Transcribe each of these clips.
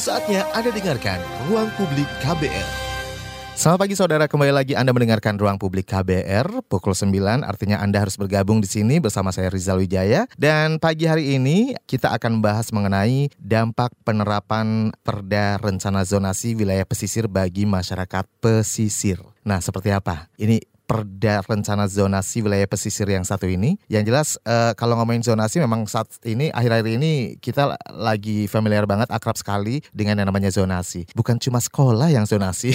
Saatnya Anda dengarkan Ruang Publik KBR. Selamat pagi saudara, kembali lagi Anda mendengarkan Ruang Publik KBR pukul 9, artinya Anda harus bergabung di sini bersama saya Rizal Wijaya. Dan pagi hari ini kita akan membahas mengenai dampak penerapan perda rencana zonasi wilayah pesisir bagi masyarakat pesisir. Nah, seperti apa? Ini perda rencana zonasi wilayah pesisir yang satu ini. Yang jelas uh, kalau ngomongin zonasi memang saat ini akhir-akhir ini kita lagi familiar banget akrab sekali dengan yang namanya zonasi. Bukan cuma sekolah yang zonasi.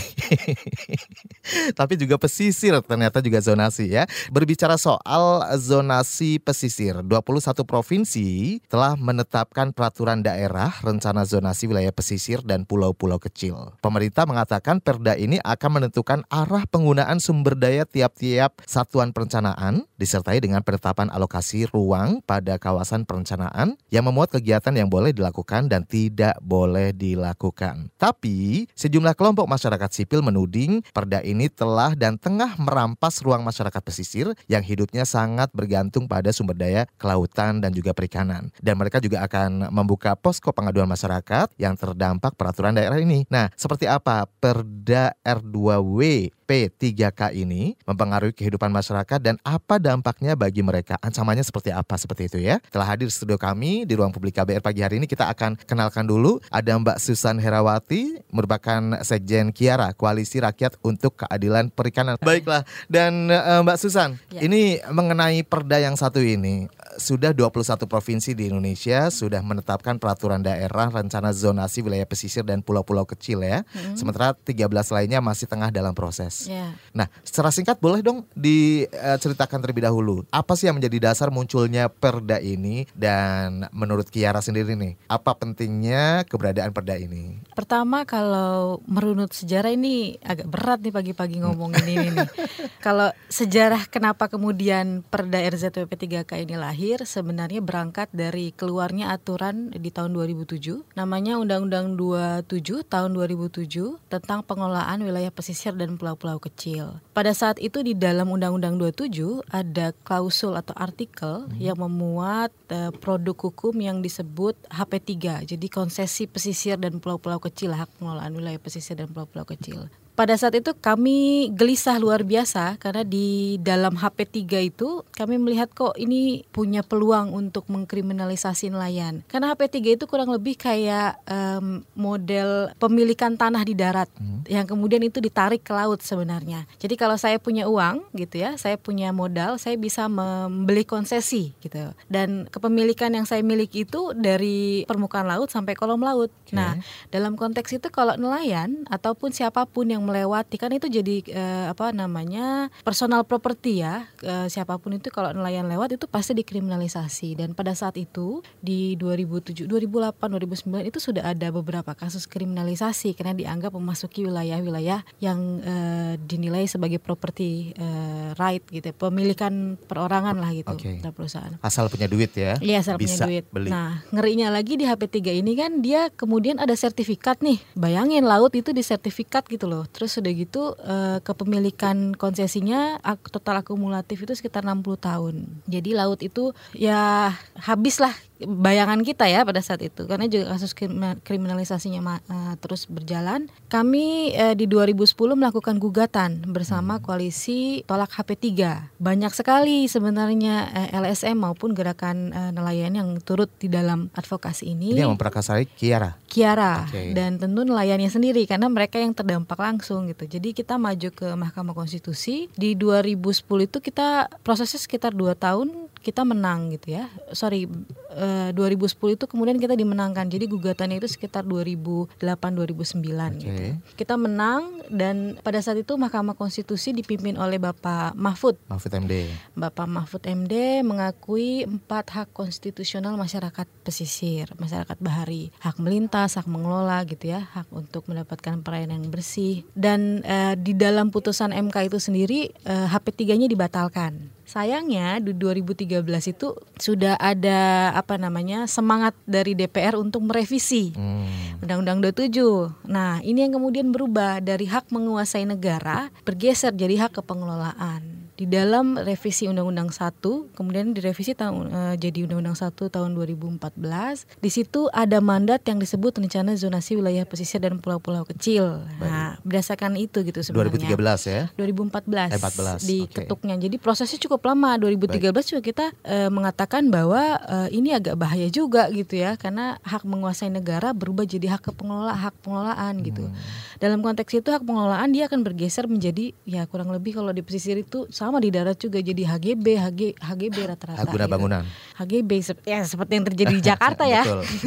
Tapi juga pesisir ternyata juga zonasi ya. Berbicara soal zonasi pesisir, 21 provinsi telah menetapkan peraturan daerah rencana zonasi wilayah pesisir dan pulau-pulau kecil. Pemerintah mengatakan perda ini akan menentukan arah penggunaan sumber daya tiap tiap-tiap satuan perencanaan disertai dengan penetapan alokasi ruang pada kawasan perencanaan yang memuat kegiatan yang boleh dilakukan dan tidak boleh dilakukan. Tapi sejumlah kelompok masyarakat sipil menuding perda ini telah dan tengah merampas ruang masyarakat pesisir yang hidupnya sangat bergantung pada sumber daya kelautan dan juga perikanan. Dan mereka juga akan membuka posko pengaduan masyarakat yang terdampak peraturan daerah ini. Nah, seperti apa Perda R2W P3K ini mempengaruhi kehidupan masyarakat dan apa dampaknya bagi mereka? Ancamannya seperti apa seperti itu ya? Telah hadir di studio kami di ruang publik KBR pagi hari ini kita akan kenalkan dulu ada Mbak Susan Herawati merupakan Sekjen Kiara Koalisi Rakyat untuk Keadilan Perikanan. Baiklah dan uh, Mbak Susan, ya. ini mengenai perda yang satu ini sudah 21 provinsi di Indonesia sudah menetapkan peraturan daerah rencana zonasi wilayah pesisir dan pulau-pulau kecil ya. Hmm. Sementara 13 lainnya masih tengah dalam proses. Yeah. Nah, secara singkat boleh dong diceritakan terlebih dahulu apa sih yang menjadi dasar munculnya perda ini dan menurut Kiara sendiri nih apa pentingnya keberadaan perda ini? Pertama kalau merunut sejarah ini agak berat nih pagi-pagi ngomongin ini nih. Kalau sejarah kenapa kemudian perda RZWP 3K ini lahir sebenarnya berangkat dari keluarnya aturan di tahun 2007 namanya Undang-Undang 27 tahun 2007 tentang pengelolaan wilayah pesisir dan pulau-pulau pulau kecil. Pada saat itu di dalam Undang-Undang 27 ada klausul atau artikel hmm. yang memuat uh, produk hukum yang disebut HP3. Jadi konsesi pesisir dan pulau-pulau kecil, hak pengelolaan wilayah pesisir dan pulau-pulau kecil pada saat itu kami gelisah luar biasa karena di dalam HP3 itu kami melihat kok ini punya peluang untuk mengkriminalisasi nelayan. Karena HP3 itu kurang lebih kayak um, model pemilikan tanah di darat hmm. yang kemudian itu ditarik ke laut sebenarnya. Jadi kalau saya punya uang gitu ya, saya punya modal, saya bisa membeli konsesi gitu. Dan kepemilikan yang saya miliki itu dari permukaan laut sampai kolom laut. Okay. Nah, dalam konteks itu kalau nelayan ataupun siapa pun yang melewati kan itu jadi uh, apa namanya personal property ya. Uh, siapa pun itu kalau nelayan lewat itu pasti dikriminalisasi. Dan pada saat itu di 2007 2008 2009 itu sudah ada beberapa kasus kriminalisasi karena dianggap memasuki wilayah-wilayah yang uh, dinilai sebagai property uh, right gitu pemilikan perorangan lah gitu okay. perusahaan. Asal punya duit ya. Iya asal Bisa punya duit. beli. nah ngerinya lagi di HP3 ini kan dia kemudian ada sertifikat nih. Bayangin laut itu di sertifikat gitu loh Terus sudah gitu uh, kepemilikan konsesinya total akumulatif itu sekitar 60 tahun. Jadi laut itu ya habislah bayangan kita ya pada saat itu karena juga kasus kriminalisasinya uh, terus berjalan. Kami uh, di 2010 melakukan gugatan bersama hmm. koalisi tolak HP3. Banyak sekali sebenarnya uh, LSM maupun gerakan uh, nelayan yang turut di dalam advokasi ini. Ini yang memperakasai Kiara. Kiara okay. dan tentu nelayannya sendiri karena mereka yang terdampak langsung gitu. Jadi kita maju ke Mahkamah Konstitusi di 2010 itu kita prosesnya sekitar dua tahun kita menang gitu ya. Sorry, uh, eh, 2010 itu kemudian kita dimenangkan. Jadi gugatannya itu sekitar 2008 2009 okay. gitu. Kita menang dan pada saat itu Mahkamah Konstitusi dipimpin oleh Bapak Mahfud. Mahfud MD. Bapak Mahfud MD mengakui empat hak konstitusional masyarakat pesisir, masyarakat bahari, hak melintas, hak mengelola gitu ya, hak untuk mendapatkan perairan yang bersih. Dan uh, di dalam putusan MK itu sendiri uh, HP 3-nya dibatalkan. Sayangnya di 2013 itu sudah ada apa namanya semangat dari DPR untuk merevisi hmm. Undang-Undang 27. Nah, ini yang kemudian berubah dari hak menguasai negara bergeser jadi hak kepengelolaan. Di dalam revisi Undang-Undang 1, kemudian direvisi tahun uh, jadi Undang-Undang 1 tahun 2014. Di situ ada mandat yang disebut rencana zonasi wilayah pesisir dan pulau-pulau kecil. Baik. Nah, berdasarkan itu gitu sebenarnya. 2013 ya? 2014. Eh, 14. Diketuknya. Okay. Jadi prosesnya cukup lama. 2013 Baik. juga kita uh, mengatakan bahwa uh, ini agak bahaya juga gitu ya karena hak menguasai negara berubah jadi hak kepengelola hak pengelolaan gitu. Hmm. Dalam konteks itu hak pengelolaan dia akan bergeser menjadi ya kurang lebih kalau di pesisir itu sama di darat juga jadi HGB, HG, HGB rata-rata. Hak guna gitu. bangunan. HGB ya seperti yang terjadi di Jakarta ya.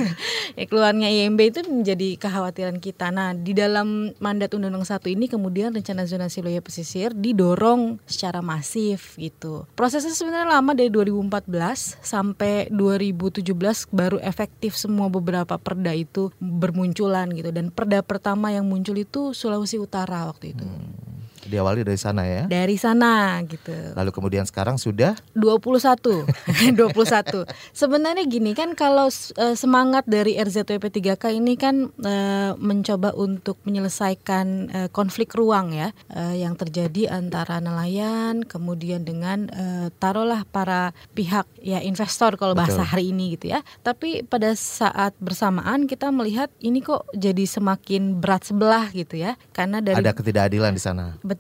ya keluarnya IMB itu menjadi kekhawatiran kita. Nah, di dalam mandat Undang-Undang satu ini kemudian rencana zonasi wilayah pesisir didorong secara masif gitu. Prosesnya sebenarnya lama dari 2014 sampai 2017 baru efektif semua beberapa perda itu bermunculan gitu dan perda pertama yang muncul itu Sulawesi Utara waktu itu. Hmm diawali dari sana ya. Dari sana gitu. Lalu kemudian sekarang sudah 21. 21. Sebenarnya gini kan kalau uh, semangat dari RZWP 3K ini kan uh, mencoba untuk menyelesaikan uh, konflik ruang ya uh, yang terjadi antara nelayan kemudian dengan uh, taruhlah para pihak ya investor kalau bahasa Betul. hari ini gitu ya. Tapi pada saat bersamaan kita melihat ini kok jadi semakin berat sebelah gitu ya. Karena dari ada ketidakadilan di sana. Betul,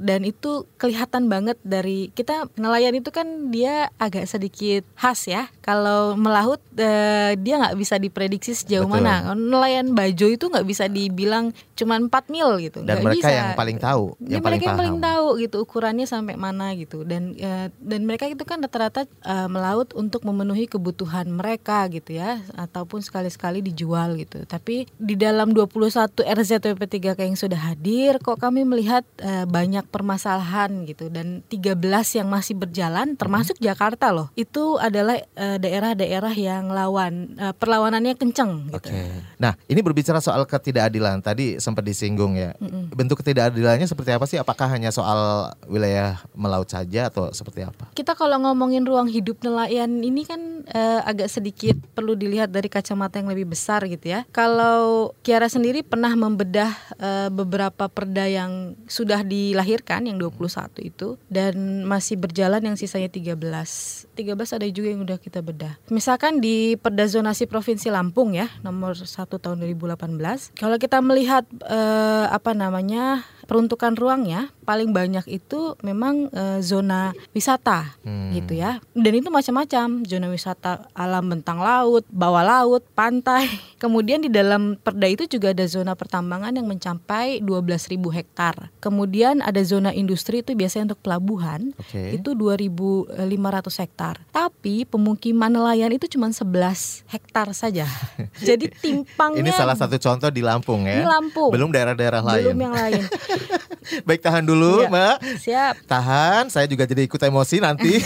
dan itu kelihatan banget dari kita nelayan itu kan dia agak sedikit khas ya. Kalau melaut eh, dia nggak bisa diprediksi sejauh Betul. mana. Nelayan bajo itu nggak bisa dibilang cuma 4 mil gitu. Dan gak mereka bisa. yang paling tahu, yang mereka paling yang paling tahu gitu ukurannya sampai mana gitu. Dan eh, dan mereka itu kan rata-rata eh, melaut untuk memenuhi kebutuhan mereka gitu ya, ataupun sekali-sekali dijual gitu. Tapi di dalam 21 RZWP 3K yang sudah hadir, kok kami melihat eh, uh, banyak permasalahan gitu dan 13 yang masih berjalan termasuk hmm. Jakarta loh. Itu adalah daerah daerah-daerah yang lawan uh, perlawanannya kenceng gitu. Okay. Nah, ini berbicara soal ketidakadilan tadi sempat disinggung ya. Mm-mm. Bentuk ketidakadilannya seperti apa sih? Apakah hanya soal wilayah melaut saja atau seperti apa? Kita kalau ngomongin ruang hidup nelayan ini kan uh, agak sedikit perlu dilihat dari kacamata yang lebih besar gitu ya. Kalau Kiara sendiri pernah membedah uh, beberapa perda yang sudah sudah dilahirkan yang 21 itu dan masih berjalan yang sisanya 13. 13 ada juga yang udah kita bedah. Misalkan di Perda Zonasi Provinsi Lampung ya, nomor 1 tahun 2018. Kalau kita melihat eh, apa namanya peruntukan ruangnya paling banyak itu memang e, zona wisata hmm. gitu ya. Dan itu macam-macam zona wisata alam bentang laut bawah laut pantai. Kemudian di dalam perda itu juga ada zona pertambangan yang mencapai 12.000 hektar. Kemudian ada zona industri itu biasanya untuk pelabuhan okay. itu 2.500 hektar. Tapi pemukiman nelayan itu cuma 11 hektar saja. Jadi timpangnya ini salah satu contoh di Lampung ya. Di Lampung. Belum daerah-daerah lain. belum yang lain Baik tahan dulu, ya, Mbak. Siap. Tahan, saya juga jadi ikut emosi nanti.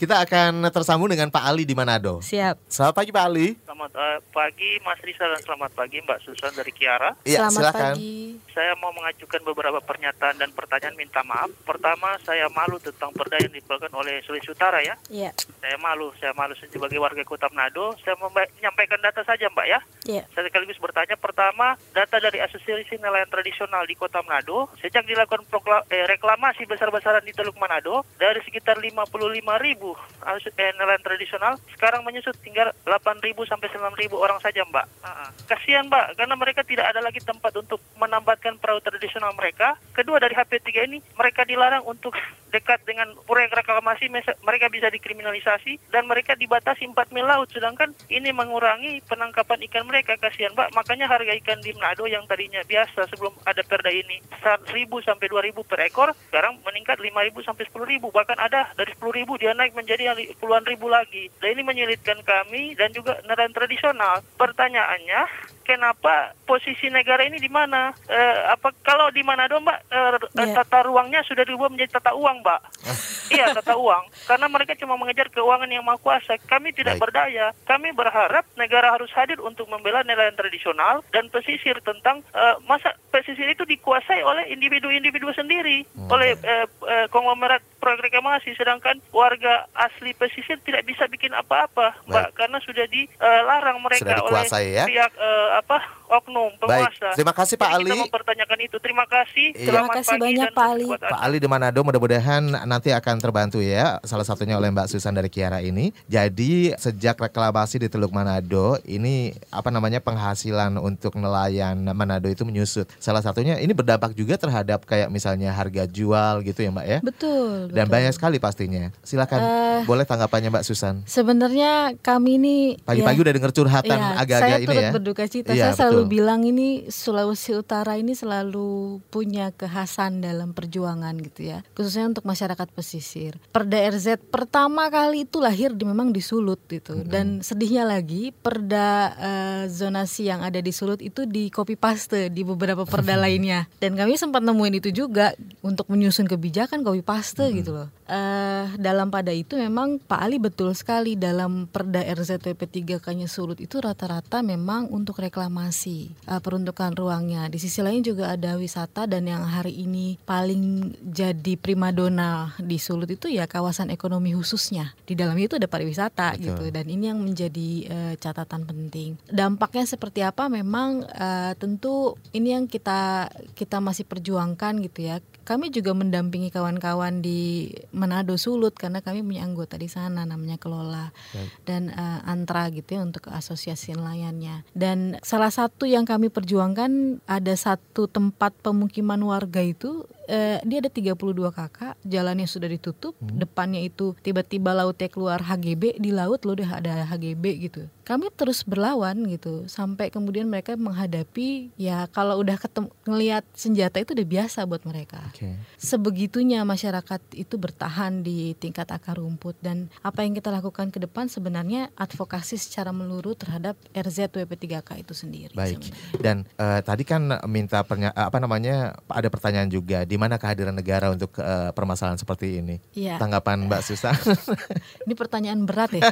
Kita akan tersambung dengan Pak Ali di Manado. Siap. Selamat pagi Pak Ali. Selamat uh, pagi Mas Risa dan selamat pagi Mbak Susan dari Kiara. Iya, selamat silakan. pagi. Saya mau mengajukan beberapa pernyataan dan pertanyaan minta maaf. Pertama, saya malu tentang perda yang dibagikan oleh Sulawesi Utara ya. Iya. Saya malu, saya malu sebagai warga Kota Manado. Saya menyampaikan data saja Mbak ya. Iya. Saya sekaligus bertanya pertama, data dari Asosiasi Nelayan Tradisional di Kota Manado, sejak dilakukan eh, reklamasi besar-besaran di Teluk Manado, dari sekitar 55 ribu eh, nelayan tradisional, sekarang menyusut tinggal 8 ribu sampai 9 ribu orang saja Mbak. Uh, kasihan Mbak, karena mereka tidak ada lagi tempat untuk menambatkan perahu tradisional mereka. Kedua dari HP3 ini, mereka dilarang untuk dekat dengan proyek reklamasi, mereka bisa dikriminalisasi dan mereka dibatasi 4 mil laut, sedangkan ini mengurangi penangkapan ikan mereka. Kasihan Mbak, makanya harga ikan di Manado yang tadinya biasa sebelum ada perda ini 1000 sampai 2000 per ekor, sekarang meningkat 5000 sampai 10000 bahkan ada dari 10000 dia naik menjadi puluhan ribu lagi. Dan ini menyulitkan kami dan juga nelayan tradisional. Pertanyaannya, kenapa posisi negara ini di mana? Eh, apa kalau di Manado, Mbak, eh, yeah. tata ruangnya sudah diubah menjadi tata uang, Mbak? iya, tata uang. Karena mereka cuma mengejar keuangan yang maha kuasa. Kami tidak Baik. berdaya. Kami berharap negara harus hadir untuk membela nelayan tradisional dan pesisir tentang eh, masa pesisir itu dikuasai oleh individu-individu sendiri, hmm. oleh eh, eh, konglomerat proyek reklamasi, sedangkan warga asli pesisir tidak bisa bikin apa-apa, Mbak, karena sudah dilarang mereka oleh ya? pihak uh, apa oknum penguasa. Baik, terima kasih Pak Jadi Ali. Kita mempertanyakan itu. Terima kasih. Iya. Terima kasih pagi banyak, Pak Ali. Pak Ali di Manado mudah-mudahan nanti akan terbantu ya salah satunya oleh Mbak Susan dari Kiara ini. Jadi sejak reklamasi di Teluk Manado ini apa namanya penghasilan untuk nelayan Manado itu menyusut. Salah satunya ini berdampak juga terhadap kayak misalnya harga jual gitu ya Mbak ya. Betul. Dan betul. banyak sekali pastinya. Silakan Eh, boleh tanggapannya Mbak Susan. Sebenarnya kami ini Pagi-pagi ya, udah denger curhatan Iya, agak-agak saya ini turut ya. berduka cita. Iya, saya selalu betul. bilang ini Sulawesi Utara ini selalu punya kekhasan dalam perjuangan gitu ya. Khususnya untuk masyarakat pesisir. Perda RZ pertama kali itu lahir di memang di Sulut gitu. Dan sedihnya lagi perda eh, zonasi yang ada di Sulut itu di copy paste di beberapa perda lainnya. Dan kami sempat nemuin itu juga untuk menyusun kebijakan copy paste gitu loh. Eh dalam pada itu memang Pak Ali betul sekali dalam perda RZWP 3K-nya Sulut itu rata-rata memang untuk reklamasi eh, peruntukan ruangnya. Di sisi lain juga ada wisata dan yang hari ini paling jadi primadona di Sulut itu ya kawasan ekonomi khususnya. Di dalamnya itu ada pariwisata Betul. gitu dan ini yang menjadi eh, catatan penting. Dampaknya seperti apa memang eh, tentu ini yang kita kita masih perjuangkan gitu ya. Kami juga mendampingi kawan-kawan di Manado Sulut karena kami punya anggota di sana namanya Kelola Baik. dan eh, Antra gitu ya untuk asosiasi nelayannya. Dan salah satu yang kami perjuangkan ada satu tempat pemukiman warga itu eh, dia ada 32 kakak, jalannya sudah ditutup, depannya itu tiba-tiba lautnya keluar HGB di laut loh udah ada HGB gitu. Kami terus berlawan gitu sampai kemudian mereka menghadapi ya kalau udah ketemu ngelihat senjata itu udah biasa buat mereka Oke. sebegitunya masyarakat itu bertahan di tingkat akar rumput dan apa yang kita lakukan ke depan sebenarnya advokasi secara menyeluruh terhadap RZWP3K itu sendiri. Baik. sebenarnya. Dan eh, tadi kan minta pernya- eh, apa namanya ada pertanyaan juga di mana kehadiran negara untuk eh, permasalahan seperti ini. Iya. Tanggapan Mbak Susan. Ini pertanyaan berat ya.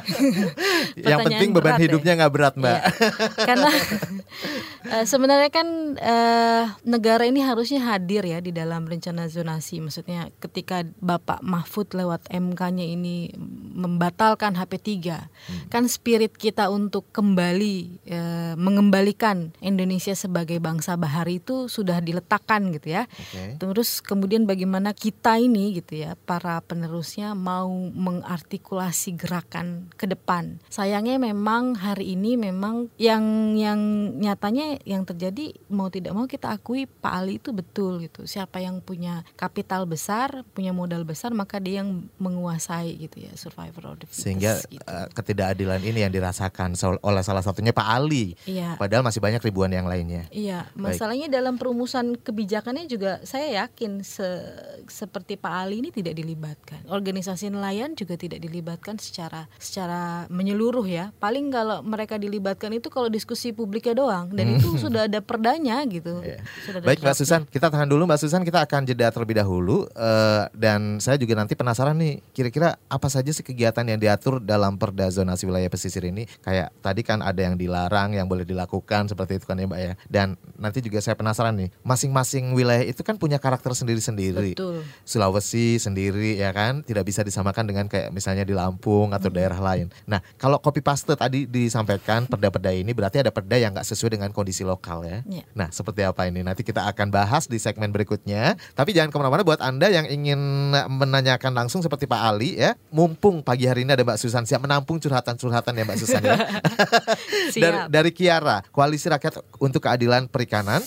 Yang penting beban berat ya. Hidupnya nggak berat Mbak. Iya. Karena eh, sebenarnya kan eh, negara ini harusnya hadir ya di dalam rencana zonasi. Maksudnya ketika Bapak Mahfud lewat MK-nya ini membatalkan HP3, kan spirit kita untuk kembali eh, mengembalikan Indonesia sebagai bangsa bahari itu sudah diletakkan gitu ya. Oke. Terus kemudian bagaimana kita ini gitu ya, para penerusnya mau mengartikulasi gerakan ke depan. Sayangnya memang hari ini memang yang yang nyatanya yang terjadi mau tidak mau kita akui Pak Ali itu betul gitu. Siapa yang punya kapital besar, punya modal besar maka dia yang menguasai gitu ya survivor of the fittest, Sehingga gitu. eh, ketidakadilan ini yang dirasakan oleh salah satunya Pak Ali. Iya. Padahal masih banyak ribuan yang lainnya. Iya, Baik. masalahnya dalam perumusan kebijakannya juga saya yakin se- seperti Pak Ali ini tidak dilibatkan. Organisasi nelayan juga tidak dilibatkan secara secara menyeluruh ya. Paling kalau mereka dilibatkan itu kalau diskusi publiknya doang dan itu sudah ada perdanya gitu. Hmm. Iya. Sudah ada Baik Mbak. Susan, kita tahan dulu Mbak Susan, kita akan jeda terlebih dahulu eh, dan saya juga nanti penasaran nih kira-kira apa saja sih kegiatan yang diatur dalam Perda zonasi wilayah pesisir ini? Kayak tadi kan ada yang dilarang, yang boleh dilakukan seperti itu kan ya Mbak ya. Dan nanti juga saya penasaran nih, masing-masing wilayah itu kan punya karakter sendiri-sendiri. Sulawesi sendiri ya kan tidak bisa disamakan dengan kayak misalnya di Lampung atau daerah lain. Nah kalau copy paste tadi disampaikan perda-perda ini berarti ada perda yang nggak sesuai dengan kondisi lokal ya. Iya. Nah seperti apa ini nanti kita akan bahas di segmen berikutnya. Tapi jangan ke mana-mana buat anda yang ingin menanyakan langsung seperti Pak Ali ya. Mumpung pagi hari ini ada Mbak Susan siap menampung curhatan-curhatan ya Mbak Susan ya. dari, dari Kiara, Koalisi Rakyat untuk Keadilan Perikanan.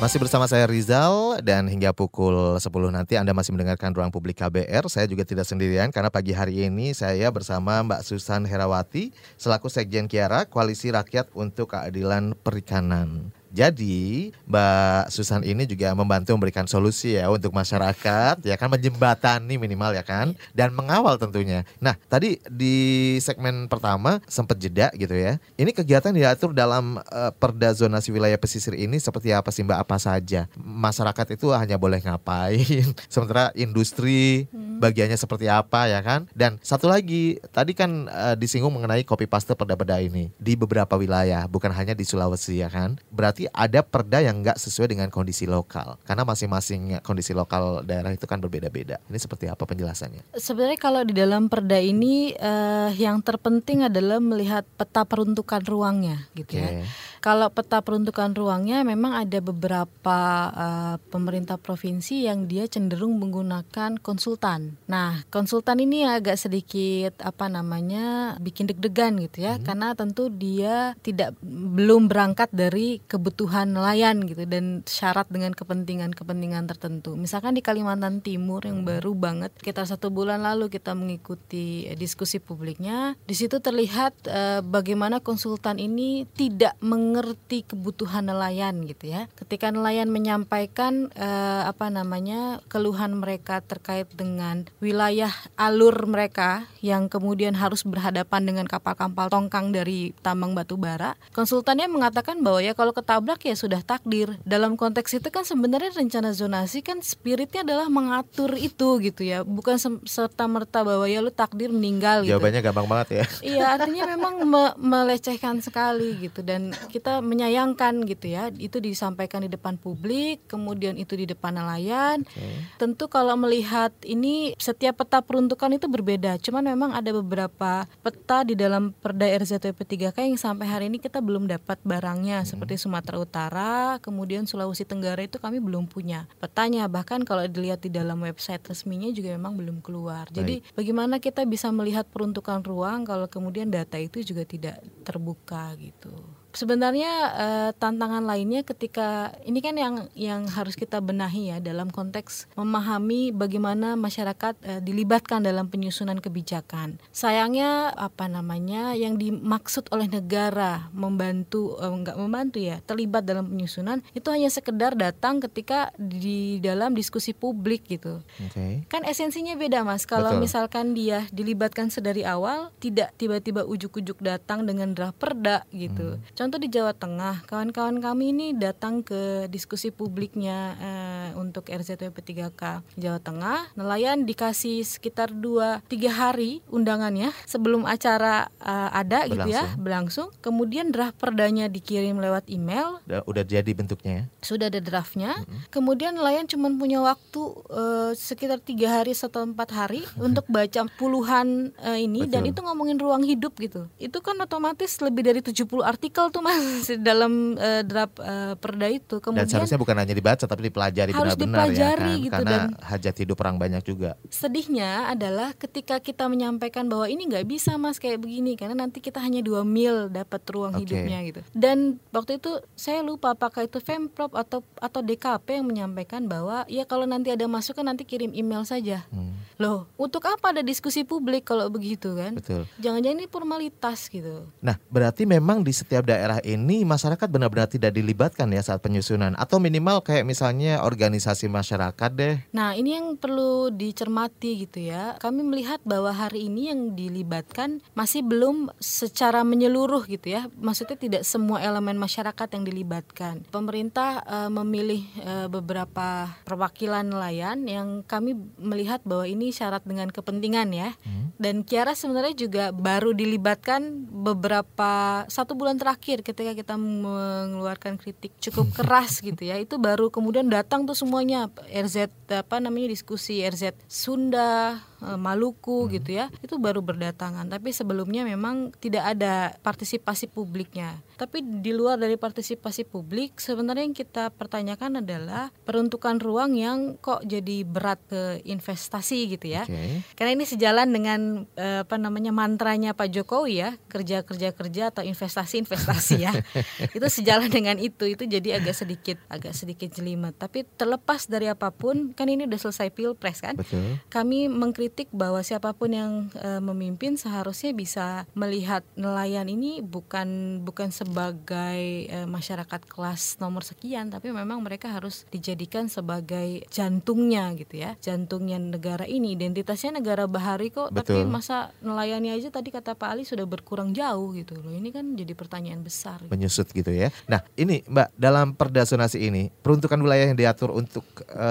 Masih bersama saya Rizal dan hingga pukul 10 nanti Anda masih mendengarkan Ruang Publik KBR. Saya juga tidak sendirian karena pagi hari ini saya bersama Mbak Susan Herawati selaku Sekjen Kiara Koalisi Rakyat untuk Keadilan Perikanan. Jadi Mbak Susan ini juga membantu memberikan solusi ya untuk masyarakat ya kan menjembatani minimal ya kan dan mengawal tentunya. Nah tadi di segmen pertama sempat jeda gitu ya. Ini kegiatan diatur dalam eh, Perda zonasi wilayah pesisir ini seperti apa sih Mbak apa saja? Masyarakat itu hanya boleh ngapain, sementara industri bagiannya seperti apa ya kan? Dan satu lagi tadi kan eh, disinggung mengenai copy paste perda-perda ini di beberapa wilayah bukan hanya di Sulawesi ya kan? Berarti berarti ada perda yang nggak sesuai dengan kondisi lokal. Karena masing-masing kondisi lokal daerah itu kan berbeda-beda. Ini seperti apa penjelasannya? Sebenarnya kalau di dalam perda ini uh, yang terpenting adalah melihat peta peruntukan ruangnya gitu okay. ya. Kalau peta peruntukan ruangnya memang ada beberapa uh, pemerintah provinsi yang dia cenderung menggunakan konsultan. Nah, konsultan ini agak sedikit apa namanya bikin deg-degan gitu ya, hmm. karena tentu dia tidak belum berangkat dari kebutuhan nelayan gitu dan syarat dengan kepentingan-kepentingan tertentu. Misalkan di Kalimantan Timur yang hmm. baru banget, kita satu bulan lalu kita mengikuti diskusi publiknya, di situ terlihat uh, bagaimana konsultan ini tidak meng mengerti kebutuhan nelayan gitu ya. Ketika nelayan menyampaikan eh, apa namanya keluhan mereka terkait dengan wilayah alur mereka yang kemudian harus berhadapan dengan kapal-kapal tongkang dari tambang batu bara, konsultannya mengatakan bahwa ya kalau ketabrak ya sudah takdir. Dalam konteks itu kan sebenarnya rencana zonasi kan spiritnya adalah mengatur itu gitu ya, bukan serta merta bahwa ya lu takdir meninggal gitu. Jawabannya gampang banget ya. Iya, artinya memang me melecehkan sekali gitu dan kita menyayangkan gitu ya. Itu disampaikan di depan publik kemudian itu di depan nelayan. Okay. tentu kalau melihat ini setiap peta peruntukan itu berbeda. Cuman memang ada beberapa peta di dalam Perda RZWP 3K yang sampai hari ini kita belum dapat barangnya. Hmm. seperti Sumatera Utara kemudian Sulawesi Tenggara itu kami belum punya petanya. Bahkan kalau dilihat di dalam website resminya juga memang belum keluar. Baik. jadi bagaimana kita bisa melihat peruntukan ruang kalau kemudian data itu juga tidak terbuka gitu sebenarnya uh, tantangan lainnya ketika ini kan yang yang harus kita benahi ya dalam konteks memahami bagaimana masyarakat uh, dilibatkan dalam penyusunan kebijakan. Sayangnya apa namanya yang dimaksud oleh negara membantu uh, enggak membantu ya terlibat dalam penyusunan itu hanya sekedar datang ketika di dalam diskusi publik gitu. Okay. Kan esensinya beda mas. Kalau misalkan dia dilibatkan sedari awal tidak tiba-tiba ujuk-ujuk datang dengan draft perda gitu. Hmm Contoh di Jawa Tengah, kawan-kawan kami ini datang ke diskusi publiknya eh, untuk RZWP 3K Jawa Tengah. Nelayan dikasih sekitar 2 3 hari undangannya sebelum acara eh, ada berlangsung. gitu ya, berlangsung. Kemudian draft perdanya dikirim lewat email. Udah, udah jadi bentuknya ya? Sudah ada draftnya. Mm -hmm. Kemudian nelayan cuma punya waktu eh, sekitar tiga hari atau empat hari untuk baca puluhan eh, ini Betul. dan itu ngomongin ruang hidup gitu. Itu kan otomatis lebih dari 70 artikel tuh mas dalam uh, draft uh, perda itu. Kemudian dan seharusnya bukan hanya dibaca tapi dipelajari benar-benar ya kan. Gitu, Karena dan hajat hidup orang banyak juga. Sedihnya adalah ketika kita menyampaikan bahwa ini nggak bisa mas kayak begini karena nanti kita hanya dua mil dapat ruang okay. hidupnya gitu. Dan waktu itu saya lupa apakah itu Femprop atau atau DKP yang menyampaikan bahwa ya kalau nanti ada masukan nanti kirim email saja. Hmm. Loh, untuk apa ada diskusi publik kalau begitu kan? Betul. Jangan-jangan ini formalitas gitu. Nah, berarti memang di setiap daerah daerah ini masyarakat benar-benar tidak dilibatkan ya saat penyusunan atau minimal kayak misalnya organisasi masyarakat deh. Nah, ini yang perlu dicermati gitu ya. Kami melihat bahwa hari ini yang dilibatkan masih belum secara menyeluruh gitu ya. Maksudnya tidak semua elemen masyarakat yang dilibatkan. Pemerintah uh, memilih uh, beberapa perwakilan nelayan yang kami melihat bahwa ini syarat dengan kepentingan ya. Hmm. Dan Kiara sebenarnya juga baru dilibatkan beberapa satu bulan terakhir ketika kita mengeluarkan kritik cukup keras gitu ya itu baru kemudian datang tuh semuanya RZ apa namanya diskusi RZ Sunda Maluku hmm. gitu ya itu baru berdatangan tapi sebelumnya memang tidak ada partisipasi publiknya tapi di luar dari partisipasi publik sebenarnya yang kita pertanyakan adalah peruntukan ruang yang kok jadi berat ke investasi gitu ya okay. karena ini sejalan dengan eh, apa namanya mantranya Pak Jokowi ya kerja kerja kerja atau investasi investasi ya itu sejalan dengan itu itu jadi agak sedikit agak sedikit jelimet tapi terlepas dari apa pun kan ini udah selesai pilpres kan Betul. kami mengkritik kritik bahwa siapa pun yang e, memimpin seharusnya bisa melihat nelayan ini bukan bukan sebagai e, masyarakat kelas nomor sekian tapi memang mereka harus dijadikan sebagai jantungnya gitu ya jantungnya negara ini. Identitasnya negara bahari kok Betul. tapi masa nelayannya aja tadi kata Pak Ali sudah berkurang jauh gitu loh. Ini kan jadi pertanyaan besar menyusut gitu ya. Nah ini Mbak dalam perda zonasi ini peruntukan wilayah yang diatur untuk e,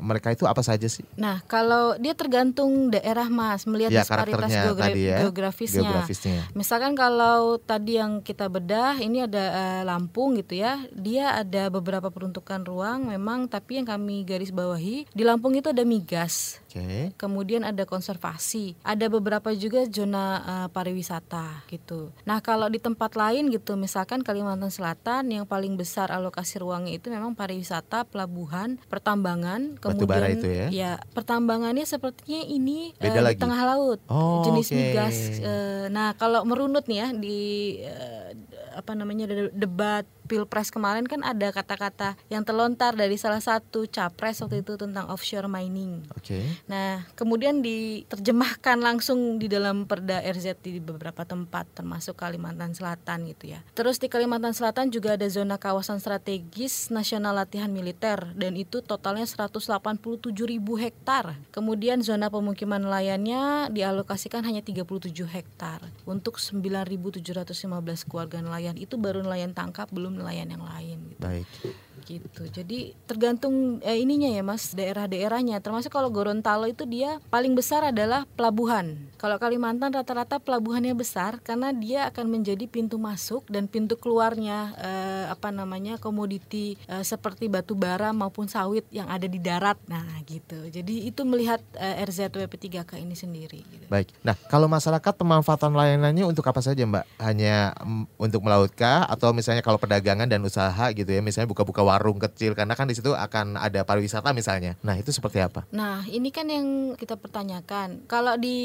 mereka itu apa saja sih? Nah kalau dia tergantung tergantung daerah Mas, melihat Ya, disparitas karakternya geogra- tadi ya, geografisnya. Geografisnya. Misalkan kalau tadi yang kita bedah ini ada eh, Lampung gitu ya, dia ada beberapa peruntukan ruang memang, tapi yang kami garis bawahi di Lampung itu ada migas. Oke. Kemudian ada konservasi, ada beberapa juga zona eh, pariwisata gitu. Nah kalau di tempat lain gitu, misalkan Kalimantan Selatan yang paling besar alokasi ruangnya itu memang pariwisata, pelabuhan, pertambangan, Batu bara kemudian itu ya? pertambangannya sepertinya ini Beda di lagi? tengah laut, Oh, jenis oke. migas. Eh, nah kalau merunut nih ya di eh, apa namanya de- debat pilpres kemarin kan ada kata-kata yang terlontar dari salah satu capres waktu itu tentang offshore mining. Oke. Nah, kemudian diterjemahkan langsung di dalam Perda RZ di beberapa tempat termasuk Kalimantan Selatan gitu ya. Terus di Kalimantan Selatan juga ada zona kawasan strategis nasional latihan militer dan itu totalnya 187 ribu hektar. Kemudian zona pemukiman nelayannya dialokasikan hanya 37 hektar untuk 9.715 keluarga nelayan. Itu baru nelayan tangkap belum nelayan yang lain gitu Baik. Gitu. Jadi tergantung eh, ininya ya Mas, daerah-daerahnya. Termasuk kalau Gorontalo itu dia paling besar adalah pelabuhan. Kalau Kalimantan rata-rata pelabuhannya besar karena dia akan menjadi pintu masuk dan pintu keluarnya eh, apa namanya komoditi eh, seperti batu bara maupun sawit yang ada di darat. Nah, gitu. Jadi itu melihat eh, RZWP3K ini sendiri gitu. Baik. Nah, kalau masyarakat pemanfaatan layanannya untuk apa saja, Mbak? Hanya mm, untuk melaut kah atau misalnya kalau perdagangan dan usaha gitu ya, misalnya buka-buka warung kecil karena kan di situ akan ada pariwisata misalnya. Nah, itu seperti apa? Nah, ini kan yang kita pertanyakan. Kalau di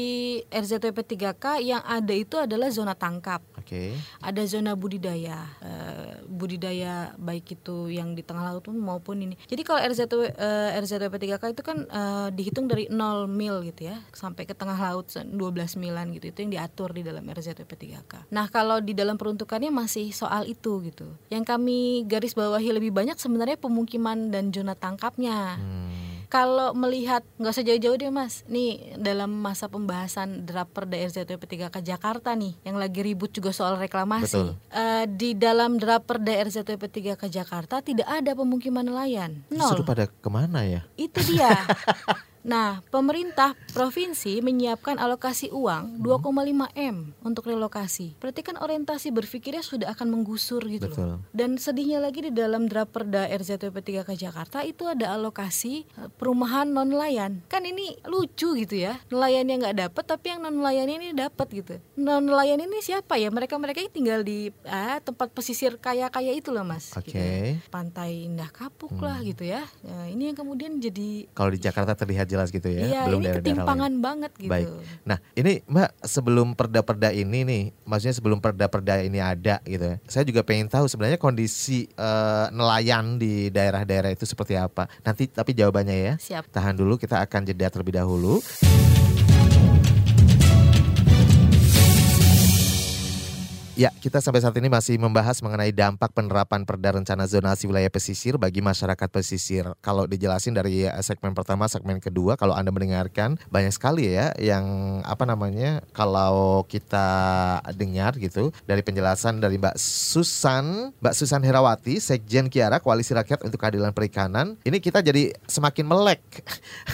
RZWP 3K yang ada itu adalah zona tangkap. Oke. Ada zona budidaya, eh, budidaya baik itu yang di tengah laut pun maupun ini. Jadi kalau RZW, eh, RZWP 3K itu kan eh, dihitung dari 0 mil gitu ya sampai ke tengah laut se- 12 milan gitu. Itu yang diatur di dalam RZWP 3K. Nah, kalau di dalam peruntukannya masih soal itu gitu. Yang kami garis bawahi lebih banyak sebenarnya pemukiman dan zona tangkapnya. Hmm. Kalau melihat nggak usah jauh-jauh deh mas, nih dalam masa pembahasan draft Perda RZWP 3K Jakarta nih, yang lagi ribut juga soal reklamasi. Betul. Eh, di dalam draft Perda RZWP 3K Jakarta tidak ada pemukiman nelayan, nol. pada ke mana ya? Itu dia. Nah, pemerintah provinsi menyiapkan alokasi uang 2,5 M untuk relokasi. Berarti kan orientasi berpikirnya sudah akan menggusur gitu Betul. loh. Dan sedihnya lagi di dalam draft Perda RZWP 3K Jakarta itu ada alokasi eh, perumahan non nelayan. Kan ini lucu gitu ya. Nelayan yang nggak dapat tapi yang non nelayan ini dapat gitu. Non nelayan ini siapa ya? Mereka-mereka yang tinggal di ah, tempat pesisir kaya-kaya itu loh, Mas. Oke. Gitu ya. Pantai Indah Kapuk lah gitu ya. Nah, ini yang kemudian jadi Kalau di Jakarta terlihat jelas gitu ya, Iya, belum ini lain. ketimpangan banget gitu. Baik. Nah, ini Mbak sebelum perda-perda ini nih, maksudnya sebelum perda-perda ini ada gitu ya. Saya juga pengen tahu sebenarnya kondisi eh, nelayan di daerah-daerah itu seperti apa. Nanti tapi jawabannya ya. Siap. Tahan dulu, kita akan jeda terlebih dahulu. Ya, kita sampai saat ini masih membahas mengenai dampak penerapan Perda Rencana Zonasi Wilayah Pesisir bagi masyarakat pesisir. Kalau dijelasin dari eh, segmen pertama, segmen kedua, kalau Anda mendengarkan banyak sekali ya yang apa namanya kalau kita dengar gitu dari penjelasan dari Mbak Susan, Mbak Susan Herawati, Sekjen Kiara Koalisi Rakyat untuk Keadilan Perikanan. Ini kita jadi semakin melek.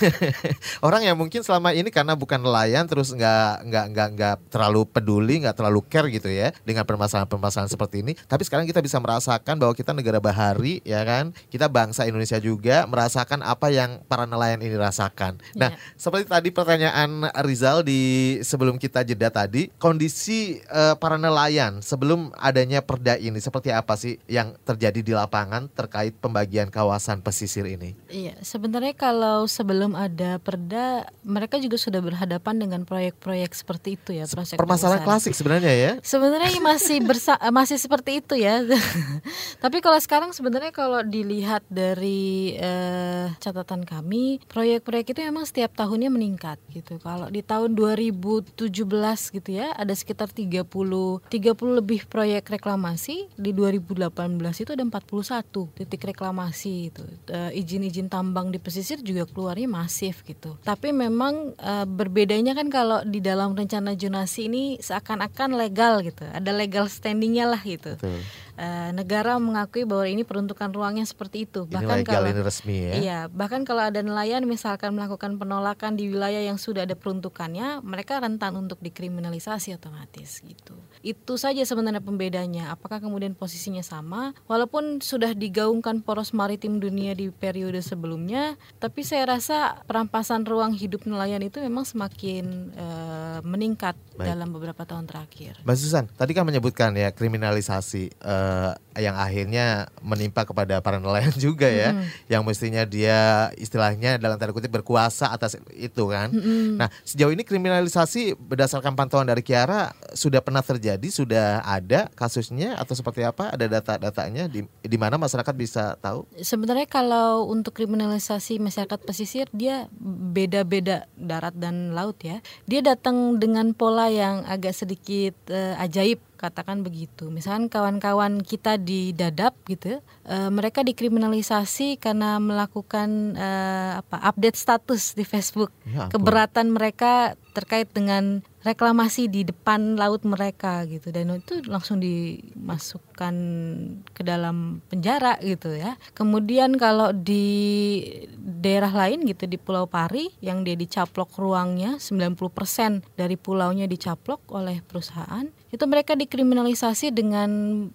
Orang yang mungkin selama ini karena bukan nelayan terus nggak nggak nggak nggak terlalu peduli, nggak terlalu care gitu ya dengan permasalahan-permasalahan seperti ini. Tapi sekarang kita bisa merasakan bahwa kita negara bahari, ya kan? Kita bangsa Indonesia juga merasakan apa yang para nelayan ini rasakan. Nah, Iya. seperti tadi pertanyaan Rizal di sebelum kita jeda tadi, kondisi eh, para nelayan sebelum adanya perda ini seperti apa sih yang terjadi di lapangan terkait pembagian kawasan pesisir ini? Iya, sebenarnya kalau sebelum ada perda, mereka juga sudah berhadapan dengan proyek-proyek seperti itu ya, proyek Permasalahan besar. klasik sebenarnya ya. Sebenarnya masih bersa masih seperti itu ya. Tapi kalau sekarang sebenarnya kalau dilihat dari eh, catatan kami, proyek-proyek itu memang setiap tahunnya meningkat gitu. Kalau di tahun 2017 gitu ya, ada sekitar 30 30 lebih proyek reklamasi, di 2018 itu ada 41 titik reklamasi itu. Eh, izin-izin tambang di pesisir juga keluarnya masif gitu. Tapi memang eh, berbedanya kan kalau di dalam rencana zonasi ini seakan-akan legal gitu. Ada legal standingnya lah gitu. Betul. Uh, negara mengakui bahwa ini peruntukan ruangnya seperti itu. Bahkan ini kalau ini resmi ya. Iya, bahkan kalau ada nelayan misalkan melakukan penolakan di wilayah yang sudah ada peruntukannya, mereka rentan untuk dikriminalisasi otomatis gitu. Itu saja sebenarnya pembedanya. Apakah kemudian posisinya sama? Walaupun sudah digaungkan poros maritim dunia di periode sebelumnya, tapi saya rasa perampasan ruang hidup nelayan itu memang semakin uh, meningkat Baik. dalam beberapa tahun terakhir. Mbak Susan, tadi kan menyebutkan ya kriminalisasi uh, yang akhirnya menimpa kepada para nelayan juga ya, mm. yang mestinya dia istilahnya dalam tanda kutip berkuasa atas itu kan. Mm. Nah sejauh ini kriminalisasi berdasarkan pantauan dari Kiara sudah pernah terjadi, sudah ada kasusnya atau seperti apa? Ada data-datanya di di mana masyarakat bisa tahu? Sebenarnya kalau untuk kriminalisasi masyarakat pesisir dia beda-beda darat dan laut ya. Dia datang dengan pola yang agak sedikit uh, ajaib katakan begitu. Misalkan kawan-kawan kita di Dadap gitu, e, mereka dikriminalisasi karena melakukan e, apa update status di Facebook. Ya, Keberatan mereka terkait dengan reklamasi di depan laut mereka gitu dan itu langsung dimasukkan ke dalam penjara gitu ya. Kemudian kalau di daerah lain gitu di Pulau Pari yang dia dicaplok ruangnya 90% dari pulaunya dicaplok oleh perusahaan itu mereka dikriminalisasi dengan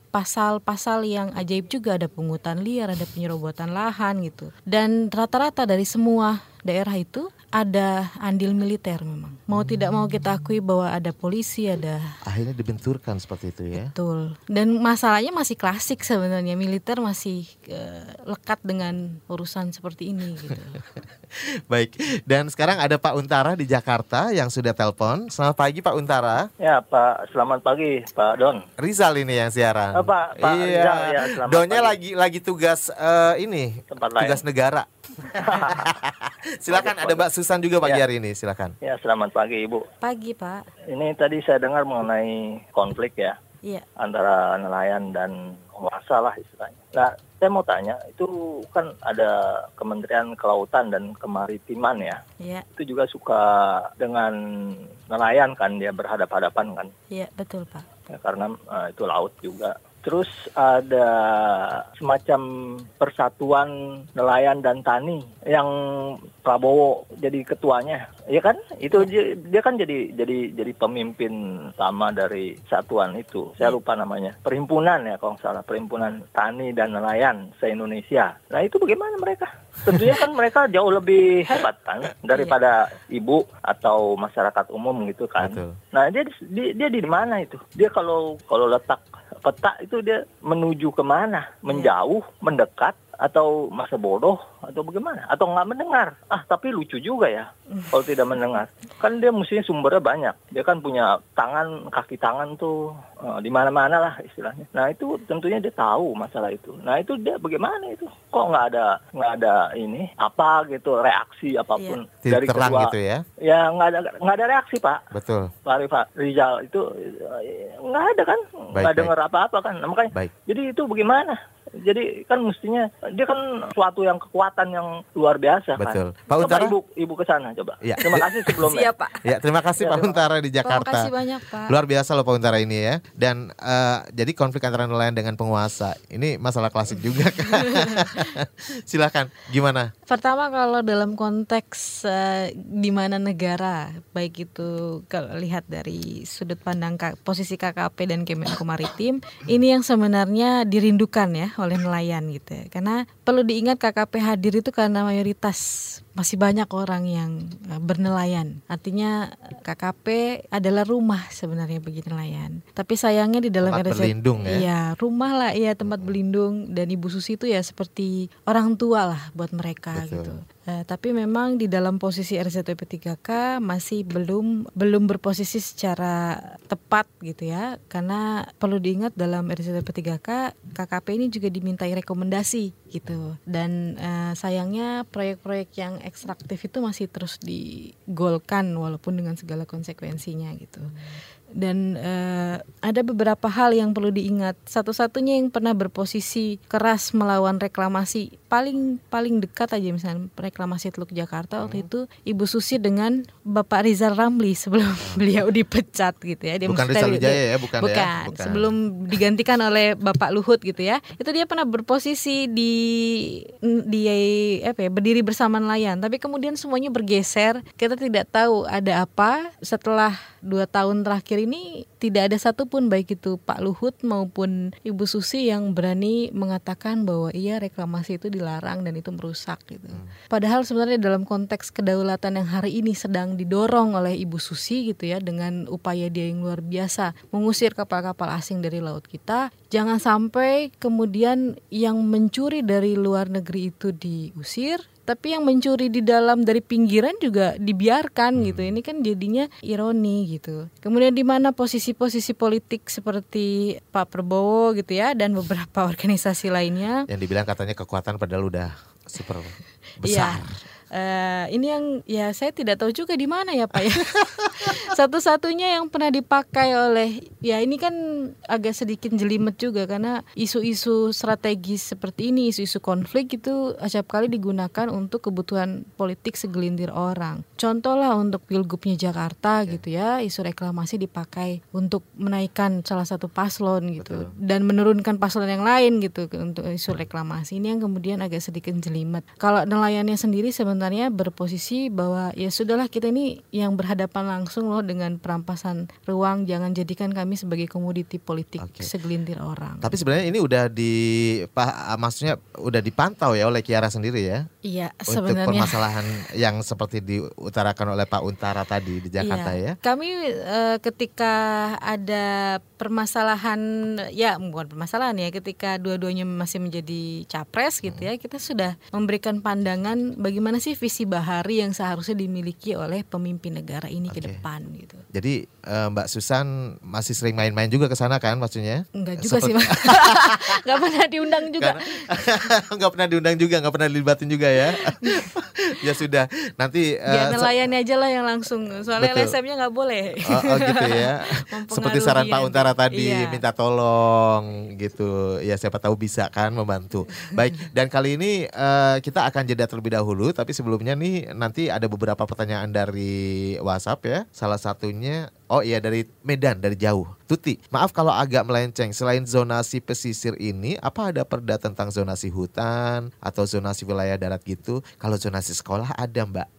pasal-pasal yang ajaib juga ada pungutan liar, ada penyerobotan lahan gitu. Dan rata-rata dari semua daerah itu ada andil militer memang. Mau hmm. tidak mau kita akui bahwa ada polisi, ada akhirnya dibenturkan seperti itu ya. Betul. Dan masalahnya masih klasik sebenarnya militer masih uh, lekat dengan urusan seperti ini gitu. Baik. Dan sekarang ada Pak Untara di Jakarta yang sudah telepon. Selamat pagi Pak Untara. Ya Pak, selamat pagi Pak Don. Rizal ini yang siaran. Oh, Pak, Pak iya. Rizal ya. Donnya pagi. lagi lagi tugas uh, ini, Tempat tugas lain. negara. silakan ada Mbak Susan juga pagi ya. hari ini, silakan. Ya, selamat pagi Ibu. Pagi Pak. Ini tadi saya dengar mengenai konflik ya. Iya. Antara nelayan dan penguasa lah istilahnya. Nah, saya mau tanya, itu kan ada Kementerian Kelautan dan Kemaritiman ya. Iya. Itu juga suka dengan nelayan kan dia berhadap-hadapan kan. Iya, betul Pak. Ya, karena uh, itu laut juga. Terus ada semacam persatuan nelayan dan tani yang Prabowo jadi ketuanya, ya kan? Itu ya. dia kan jadi jadi jadi pemimpin sama dari satuan itu. Saya ya. lupa namanya. Perhimpunan ya kalau salah, Perhimpunan Tani dan Nelayan se-Indonesia. Nah, itu bagaimana mereka? Tentunya kan mereka jauh lebih hebat kan daripada ya. ibu atau masyarakat umum gitu kan. Betul. Nah, dia dia, dia di mana itu? Dia kalau kalau letak peta itu dia menuju ke mana? Menjauh, mendekat, atau masa bodoh atau bagaimana? Atau nggak mendengar? Ah tapi lucu juga ya kalau tidak mendengar. Kan dia mestinya sumbernya banyak. Dia kan punya tangan kaki tangan tuh uh, di mana mana lah istilahnya nah itu tentunya dia tahu masalah itu nah itu dia bagaimana itu kok nggak ada nggak ada ini apa gitu reaksi apa pun iya. dari terang kedua gitu ya ya nggak ada nggak ada reaksi pak betul pak Rifat Rizal itu eh, nggak ada kan nggak dengar apa-apa kan nah, makanya baik. jadi itu bagaimana jadi kan mestinya dia kan suatu yang kekuatan yang luar biasa kan. Betul. Pak Untara ibu ibu ke sana coba. Ya. Terima kasih sebelumnya. Siap, Pak. Ya, terima kasih ya, Pak Untara di Jakarta. Terima kasih banyak, Pak. Luar biasa loh Pak Untara ini ya. Dan uh, jadi konflik antara nelayan dengan penguasa. Ini masalah klasik juga kan. Silakan gimana? Pertama kalau dalam konteks uh, di mana negara baik itu kalau lihat dari sudut pandang posisi KKP dan Kemenko Maritim, ini yang sebenarnya dirindukan ya oleh nelayan gitu ya. Karena perlu diingat KKP hadir itu karena mayoritas masih banyak orang yang eh, bernelayan. Artinya KKP adalah rumah sebenarnya bagi nelayan. Tapi sayangnya di dalam tempat RZ, berlindung ya. Iya, rumah lah iya tempat berlindung dan Ibu Susi itu ya seperti orang tua lah buat mereka Betul. gitu. Uh, tapi memang di dalam posisi RZTP 3K masih belum belum berposisi secara tepat gitu ya. Karena perlu diingat dalam RZTP 3K KKP ini juga dimintai rekomendasi gitu. Dan uh, sayangnya proyek-proyek yang ekstraktif itu masih terus digolkan walaupun dengan segala konsekuensinya gitu dan uh, ada beberapa hal yang perlu diingat. Satu-satunya yang pernah berposisi keras melawan reklamasi paling paling dekat aja misalnya reklamasi Teluk Jakarta waktu itu Ibu Susi dengan Bapak Rizal Ramli sebelum beliau dipecat gitu ya. Dia Bukan Rizal dia- Wijaya ya, bukan, ya? bukan. Bukan. Sebelum digantikan oleh Bapak Luhut gitu ya. Itu dia pernah berposisi di di apa ya, berdiri bersama nelayan. Tapi kemudian semuanya bergeser. Kita tidak tahu ada apa setelah dua tahun terakhir ini tidak ada satupun baik itu Pak Luhut maupun Ibu Susi yang berani mengatakan bahwa iya reklamasi itu dilarang dan itu merusak gitu. Padahal sebenarnya dalam konteks kedaulatan yang hari ini sedang didorong oleh Ibu Susi gitu ya dengan upaya dia yang luar biasa mengusir kapal-kapal asing dari laut kita, jangan sampai kemudian yang mencuri dari luar negeri itu diusir tapi yang mencuri di dalam dari pinggiran juga dibiarkan gitu. Ini kan jadinya ironi gitu. Kemudian di mana posisi-posisi politik seperti Pak Prabowo gitu ya dan beberapa organisasi lainnya Yang dibilang katanya kekuatan padahal udah super Iya. Eh, ini yang ya saya tidak tahu juga di mana ya Pak ya. Satu-satunya yang pernah dipakai oleh ya ini kan agak sedikit jelimet juga karena isu-isu strategis seperti ini, isu-isu konflik itu acap kali digunakan untuk kebutuhan politik segelintir orang. Contoh lah untuk pilgubnya Jakarta gitu ya, isu reklamasi dipakai untuk menaikkan salah satu paslon gitu dan menurunkan paslon yang lain gitu untuk isu reklamasi. Ini yang kemudian agak sedikit jelimet. Kalau nelayannya sendiri sebenarnya berposisi bahwa ya sudahlah kita ini yang berhadapan langsung loh dengan perampasan ruang, jangan jadikan kami sebagai komoditi politik Oke. segelintir orang. Tapi sebenarnya ini udah di maksudnya udah dipantau ya oleh Kiara sendiri ya. Iya, Untuk sebenarnya permasalahan yang seperti diutarakan oleh Pak Untara tadi di Jakarta Iya. ya. Kami eh, ketika ada permasalahan ya bukan permasalahan ya ketika dua-duanya masih menjadi capres gitu Hmm. ya kita sudah memberikan pandangan bagaimana sih visi bahari yang seharusnya dimiliki oleh pemimpin negara ini ke Oke. depan gitu. Jadi eh, Mbak Susan masih sering main-main juga ke sana kan maksudnya? Enggak juga Seperti- sih, Pak. Enggak pernah diundang juga. Karena nggak pernah diundang juga, nggak pernah dilibatin juga ya. ya sudah, nanti Biar se- nelayannya aja lah yang langsung. Soalnya Betul. LSM-nya nggak boleh. Oh, oh gitu ya. Seperti saran Pak Untara tadi Iya. minta tolong gitu. Ya siapa tahu bisa kan membantu. Baik, dan kali ini eh, kita akan jeda terlebih dahulu tapi sebelumnya nih nanti ada beberapa pertanyaan dari WhatsApp ya. Salah satunya Oh iya dari Medan dari jauh. Tuti, maaf kalau agak melenceng. Selain zonasi pesisir ini, apa ada perda tentang zonasi hutan atau zonasi wilayah darat gitu? Kalau zonasi sekolah ada, Mbak.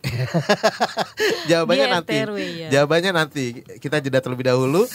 Jawabannya nanti. RT/RW, ya. Jawabannya nanti. Kita jeda terlebih dahulu.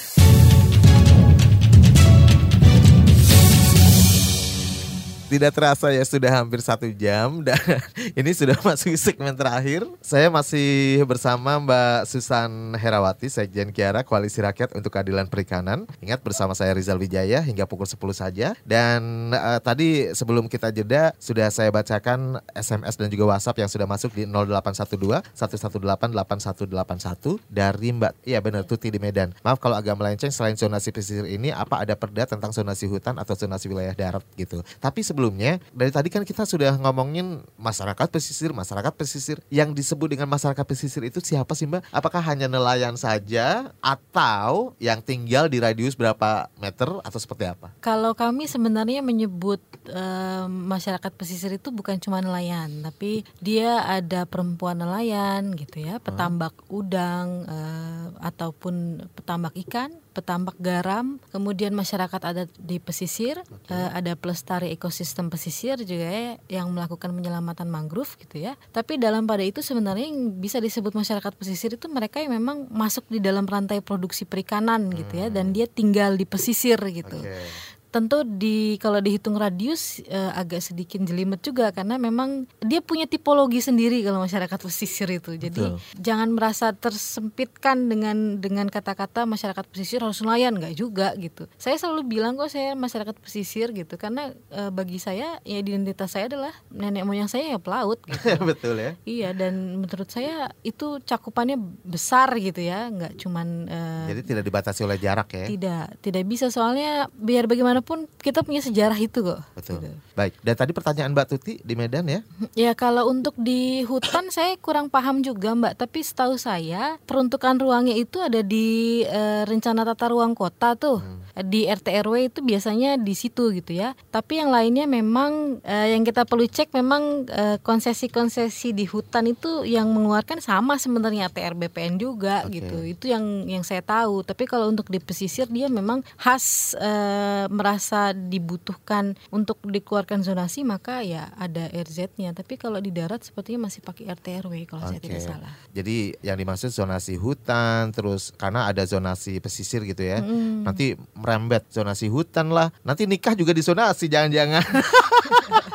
Tidak terasa ya sudah hampir satu jam dan ini sudah masuk segmen terakhir. Saya masih bersama Mbak Susan Herawati, Sekjen Kiara Koalisi Rakyat untuk Keadilan Perikanan. Ingat bersama saya Rizal Wijaya hingga pukul 10 saja. Dan eh, tadi sebelum kita jeda sudah saya bacakan SMS dan juga WhatsApp yang sudah masuk di 0812 118 8181 dari Mbak. Iya benar Tuti di Medan. Maaf kalau agak melenceng selain zonasi pesisir ini apa ada perda tentang zonasi hutan atau zonasi wilayah darat gitu. Tapi sebelumnya dari tadi kan kita sudah ngomongin masyarakat pesisir, masyarakat pesisir. Yang disebut dengan masyarakat pesisir itu siapa sih Mbak? Apakah hanya nelayan saja atau yang tinggal di radius berapa meter atau seperti apa? Kalau kami sebenarnya menyebut eh, masyarakat pesisir itu bukan cuma nelayan, tapi dia ada perempuan nelayan gitu ya, petambak udang eh, ataupun petambak ikan, petambak garam, kemudian masyarakat ada di pesisir, eh, ada pelestari ekosistem pesisir juga ya, yang melakukan penyelamatan mangrove gitu ya. Tapi dalam pada itu sebenarnya yang bisa disebut masyarakat pesisir itu mereka yang memang masuk di dalam rantai produksi perikanan gitu ya, dan dia tinggal di pesisir gitu Oke. Tentu di kalau dihitung radius eh, agak sedikit jelimet juga karena memang dia punya tipologi sendiri kalau masyarakat pesisir itu. Jadi Betul. jangan merasa tersempitkan dengan dengan kata-kata masyarakat pesisir harus nelayan nggak juga gitu. Saya selalu bilang kok saya masyarakat pesisir gitu karena eh, bagi saya ya identitas saya adalah nenek moyang saya ya pelaut gitu. Betul ya. Iya dan menurut saya itu cakupannya besar gitu ya, nggak cuman eh, Jadi tidak dibatasi oleh jarak ya. tidak, tidak bisa soalnya biar bagaimanapun kita punya sejarah itu kok. Betul. Gitu. Baik. Dan tadi pertanyaan Mbak Tuti di Medan ya. Ya kalau untuk di hutan saya kurang paham juga Mbak, tapi setahu saya peruntukan ruangnya itu ada di eh, rencana tata ruang kota tuh. di RT RW itu biasanya di situ gitu ya. Tapi yang lainnya memang eh, yang kita perlu cek memang eh, konsesi-konsesi di hutan itu yang mengeluarkan sama sebenarnya ATR BPN juga Oke. gitu. Itu yang yang saya tahu. Tapi kalau untuk di pesisir dia memang khas eh, merasa dibutuhkan untuk dikeluarkan zonasi maka ya ada RZ-nya. Tapi kalau di darat sepertinya masih pakai RT RW kalau saya Oke. tidak salah. Jadi yang dimaksud zonasi hutan, terus karena ada zonasi pesisir gitu ya. Mm. Nanti merembet zonasi hutan lah. Nanti nikah juga di zonasi jangan-jangan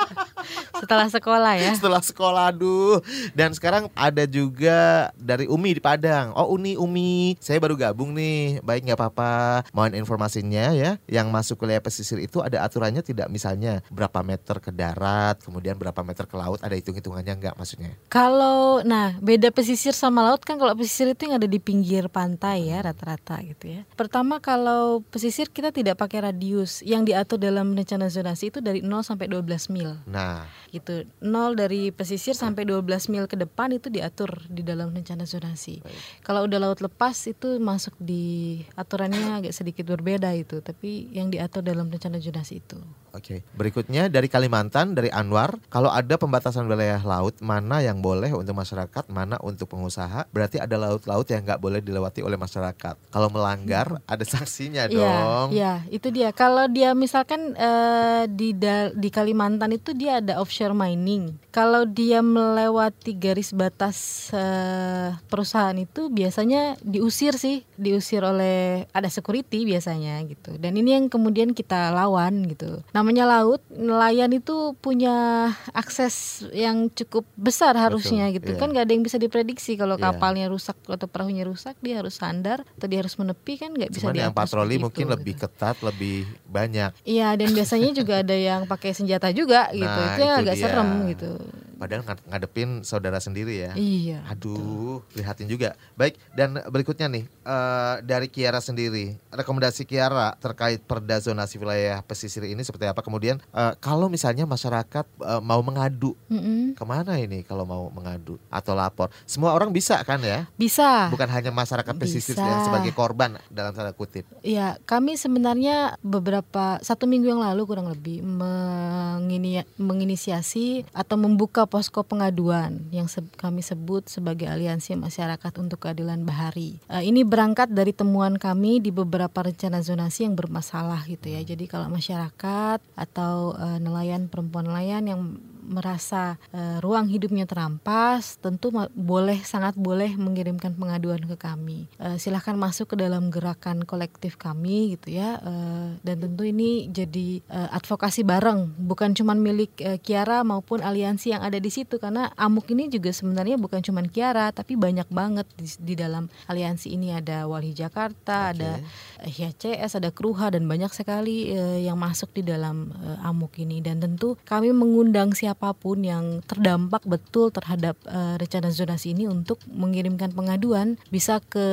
Setelah sekolah ya. setelah sekolah aduh. Dan sekarang ada juga dari Umi di Padang. Oh Uni Umi, saya baru gabung nih. Baik nggak apa-apa. Mohon informasinya ya. Yang masuk wilayah pesisir itu ada aturannya tidak misalnya berapa meter ke darat, kemudian berapa meter ke laut. Ada hitung-hitungannya nggak maksudnya? Kalau nah beda pesisir sama laut kan kalau pesisir itu yang ada di pinggir pantai ya rata-rata gitu ya. Pertama kalau pesisir kita tidak pakai radius yang diatur dalam rencana zonasi itu dari 0 sampai 12 mil Nah, gitu. 0 dari pesisir sampai 12 mil ke depan itu diatur di dalam rencana zonasi. Baik. Kalau udah laut lepas itu masuk di aturannya agak sedikit berbeda itu, tapi yang diatur dalam rencana zonasi itu. Oke, berikutnya dari Kalimantan, dari Anwar, kalau ada pembatasan wilayah laut, mana yang boleh untuk masyarakat, mana untuk pengusaha, berarti ada laut-laut yang nggak boleh dilewati oleh masyarakat. Kalau melanggar, ada sanksinya Iya, dong. iya, itu dia. Kalau dia misalkan eh, di di Kalimantan itu dia ada offshore mining. Kalau dia melewati garis batas eh, perusahaan itu biasanya diusir sih, diusir oleh ada security biasanya gitu. Dan ini yang kemudian kita lawan gitu. Namanya laut, nelayan itu punya akses yang cukup besar harusnya gitu. iya. Kan nggak ada yang bisa diprediksi kalau Iya. kapalnya rusak atau perahunya rusak, dia harus sandar atau dia harus menepi kan nggak bisa Cuman yang patroli mungkin itu, lebih gitu. ketat, lebih banyak. Iya dan biasanya juga ada yang pakai senjata juga gitu. Nah, itu itu agak dia. serem gitu. Padahal ngad- ngadepin saudara sendiri ya. Iya. Aduh, prihatin juga. Baik, dan berikutnya nih eh, dari Kiara sendiri, rekomendasi Kiara terkait perda zonasi wilayah pesisir ini seperti apa? Kemudian eh, kalau misalnya masyarakat eh, mau mengadu, Mm-mm. ke mana ini kalau mau mengadu atau lapor? Semua orang bisa kan ya? Bisa. Bukan hanya masyarakat pesisir Bisa. yang sebagai korban dalam tanda kutip. Iya, kami sebenarnya beberapa satu minggu yang lalu kurang lebih mengini, menginisiasi atau membuka posko pengaduan yang se- kami sebut sebagai Aliansi Masyarakat untuk Keadilan Bahari. Eh, ini berangkat dari temuan kami di beberapa rencana zonasi yang bermasalah gitu ya. Jadi kalau masyarakat atau eh, nelayan perempuan nelayan yang merasa eh, ruang hidupnya terampas, tentu boleh sangat boleh mengirimkan pengaduan ke kami. Eh, silahkan masuk ke dalam gerakan kolektif kami gitu ya. Eh, dan tentu ini jadi eh, advokasi bareng, bukan cuma milik eh, Kiara maupun aliansi yang ada di situ karena Amuk ini juga sebenarnya bukan cuma Kiara, tapi banyak banget di, di dalam aliansi ini ada Walhi Jakarta, ada eh, HCS, ada Kruha dan banyak sekali eh, yang masuk di dalam eh, Amuk ini dan tentu kami mengundang siapa pun yang terdampak betul terhadap eh, rencana zonasi ini untuk mengirimkan pengaduan bisa ke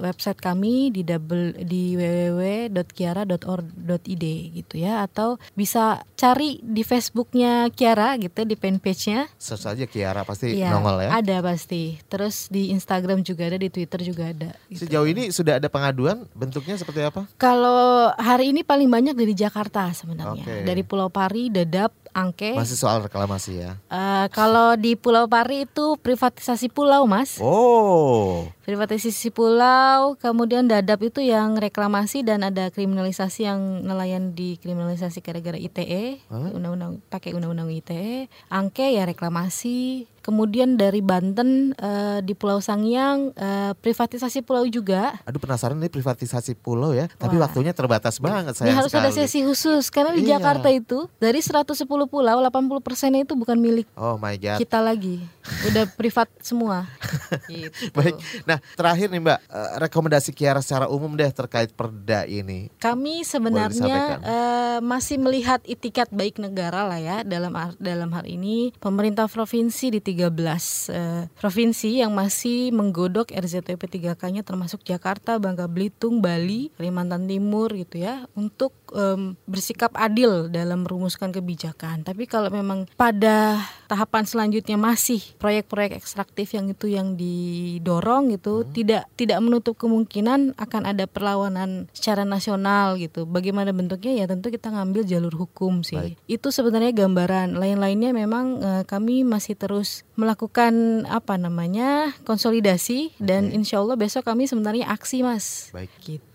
website kami di double di www.kiara.org.id gitu ya atau bisa cari di Facebooknya Kiara gitu di fanpage-nya Search aja Kiara pasti Iya, nongol ya. ada pasti terus di Instagram juga ada di Twitter juga ada gitu. Sejauh ini sudah ada pengaduan, bentuknya seperti apa? Kalau hari ini paling banyak dari Jakarta sebenarnya, Oke. dari Pulau Pari, Dadap, Angke. Masih soal reklamasi ya. Eh, kalau di Pulau Pari itu privatisasi pulau, Mas. Oh, Privatisasi pulau, kemudian Dadap itu yang reklamasi dan ada kriminalisasi yang nelayan dikriminalisasi gara-gara ITE, Hah? undang-undang pakai undang-undang ITE. Angke ya reklamasi. Kemudian dari Banten eh, di Pulau Sangyang eh, privatisasi pulau juga. aduh penasaran nih privatisasi pulau ya. Tapi Wah. waktunya terbatas banget Ini sayang harus ada sekali. sesi khusus karena di Iya. Jakarta itu dari 110 pulau 80 persennya itu bukan milik Oh my god. kita lagi, udah privat semua. gitu. Baik. Nah, terakhir nih Mbak, eh, rekomendasi Kiara secara umum deh terkait perda ini. Kami sebenarnya eh, masih melihat itikat baik negara lah ya dalam dalam hal ini pemerintah provinsi di tiga 13 uh, provinsi yang masih menggodok RZTP 3K-nya termasuk Jakarta, Bangka Belitung, Bali, Kalimantan Timur gitu ya untuk um, bersikap adil dalam merumuskan kebijakan. Tapi kalau memang pada tahapan selanjutnya masih proyek-proyek ekstraktif yang itu yang didorong gitu, hmm. tidak tidak menutup kemungkinan akan ada perlawanan secara nasional gitu. Bagaimana bentuknya ya tentu kita ngambil jalur hukum sih. Baik. Itu sebenarnya gambaran. Lain-lainnya memang uh, kami masih terus melakukan apa namanya konsolidasi dan insya Allah besok kami sebenarnya aksi mas. Baik. Gitu.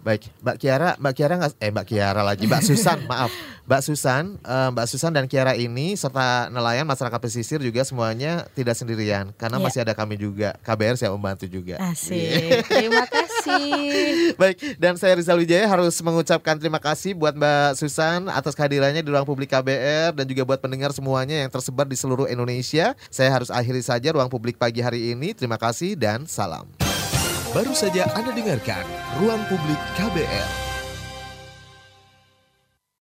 Baik, Mbak Kiara, Mbak Kiara nggak, eh Mbak Kiara lagi, Mbak Susan, maaf, Mbak Susan, uh, Mbak Susan dan Kiara ini serta nelayan masyarakat pesisir juga semuanya tidak sendirian karena yeah. masih ada kami juga, KBR saya membantu juga. Asik, yeah. terima kasih. Baik, dan saya Rizal Wijaya harus mengucapkan terima kasih buat Mbak Susan atas kehadirannya di ruang publik KBR dan juga buat pendengar semuanya yang tersebar di seluruh Indonesia. Saya harus akhiri saja ruang publik pagi hari ini. Terima kasih dan salam. Baru saja Anda dengarkan Ruang Publik KBR.